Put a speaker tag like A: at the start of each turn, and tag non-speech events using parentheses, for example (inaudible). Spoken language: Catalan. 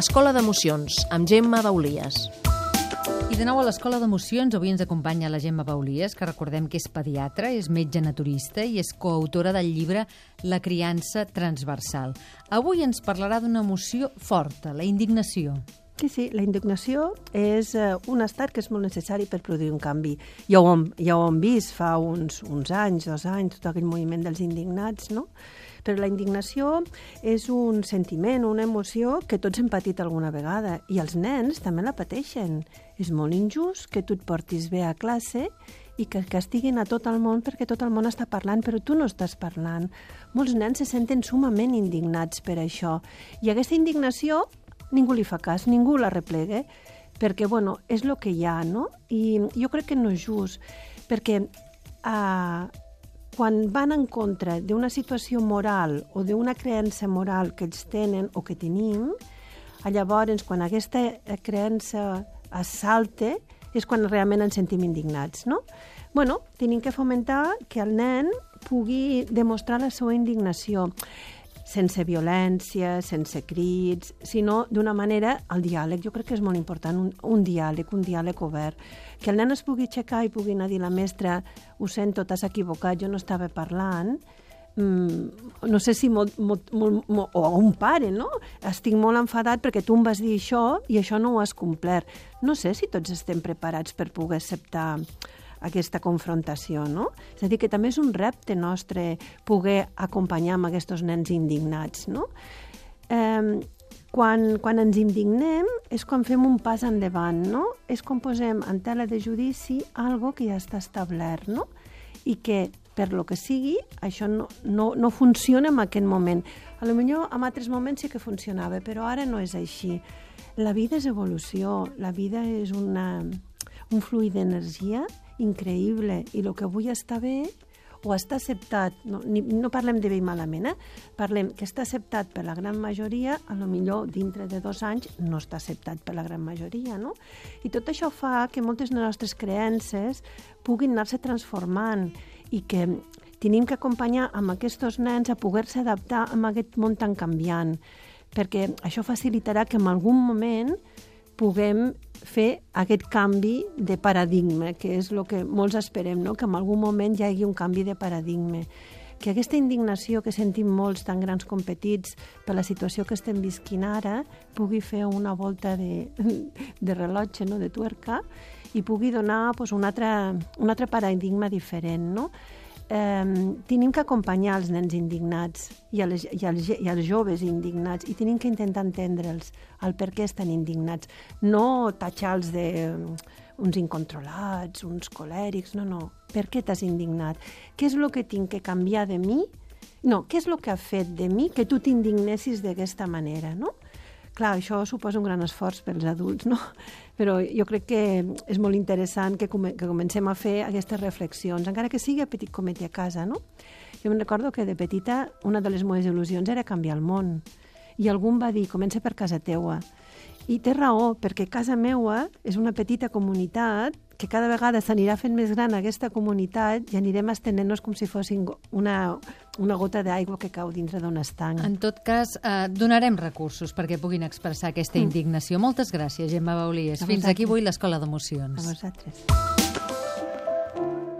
A: Escola d'Emocions, amb Gemma Baulies.
B: I de nou a l'Escola d'Emocions avui ens acompanya la Gemma Baulies, que recordem que és pediatra, és metge naturista i és coautora del llibre La criança transversal. Avui ens parlarà d'una emoció forta, la indignació.
C: Sí, sí, la indignació és eh, un estat que és molt necessari per produir un canvi. Ja ho hem, ja ho hem vist fa uns, uns anys, dos anys, tot aquell moviment dels indignats, no? Però la indignació és un sentiment, una emoció que tots hem patit alguna vegada i els nens també la pateixen. És molt injust que tu et portis bé a classe i que castiguin a tot el món perquè tot el món està parlant, però tu no estàs parlant. Molts nens se senten sumament indignats per això. I aquesta indignació ningú li fa cas, ningú la replega, perquè, bueno, és el que hi ha, no? I jo crec que no és just, perquè eh, quan van en contra d'una situació moral o d'una creença moral que ells tenen o que tenim, llavors, quan aquesta creença es salta, és quan realment ens sentim indignats, no? bueno, tenim que fomentar que el nen pugui demostrar la seva indignació sense violència, sense crits, sinó d'una manera el diàleg. Jo crec que és molt important, un, un diàleg, un diàleg obert. Que el nen es pugui aixecar i pugui anar a dir la mestra ho sento, t'has equivocat, jo no estava parlant, mm, no sé si molt, molt, molt, molt, o un pare, no? Estic molt enfadat perquè tu em vas dir això i això no ho has complert. No sé si tots estem preparats per poder acceptar aquesta confrontació, no? És a dir, que també és un repte nostre poder acompanyar amb aquests nens indignats, no? Eh, quan, quan ens indignem és quan fem un pas endavant, no? És quan posem en tela de judici algo que ja està establert, no? I que, per lo que sigui, això no, no, no funciona en aquest moment. A lo millor en altres moments sí que funcionava, però ara no és així. La vida és evolució, la vida és una, un fluid d'energia increïble i el que avui està bé o està acceptat, no, ni, no parlem de bé i malament, eh? parlem que està acceptat per la gran majoria, a lo millor dintre de dos anys no està acceptat per la gran majoria, no? I tot això fa que moltes de les nostres creences puguin anar-se transformant i que tenim que acompanyar amb aquests nens a poder-se adaptar a aquest món tan canviant, perquè això facilitarà que en algun moment puguem fer aquest canvi de paradigma, que és el que molts esperem, no? que en algun moment hi hagi un canvi de paradigma que aquesta indignació que sentim molts, tan grans com petits, per la situació que estem visquint ara, pugui fer una volta de, (laughs) de rellotge, no? de tuerca, i pugui donar pues, un, altre, un altre paradigma diferent. No? Eh, tenim que acompanyar els nens indignats i, les, i, els, i els joves indignats i tenim que intentar entendre'ls el per què estan indignats. No tatxar-los de uns incontrolats, uns colèrics, no, no. Per què t'has indignat? Què és el que tinc que canviar de mi? No, què és el que ha fet de mi que tu t'indignessis d'aquesta manera, no? Clar, això suposa un gran esforç pels adults, no? (laughs) Però jo crec que és molt interessant que, com que comencem a fer aquestes reflexions, encara que sigui a petit comet a casa, no? Jo me'n recordo que de petita una de les meves il·lusions era canviar el món. I algú em va dir, comença per casa teua. I té raó, perquè casa meua és una petita comunitat que cada vegada s'anirà fent més gran aquesta comunitat i anirem estenent-nos com si fossin una, una gota d'aigua que cau dintre d'un estanc.
B: En tot cas, eh, donarem recursos perquè puguin expressar aquesta mm. indignació. Moltes gràcies, Gemma Baulies. Fins aquí avui l'Escola d'Emocions.
C: A vosaltres.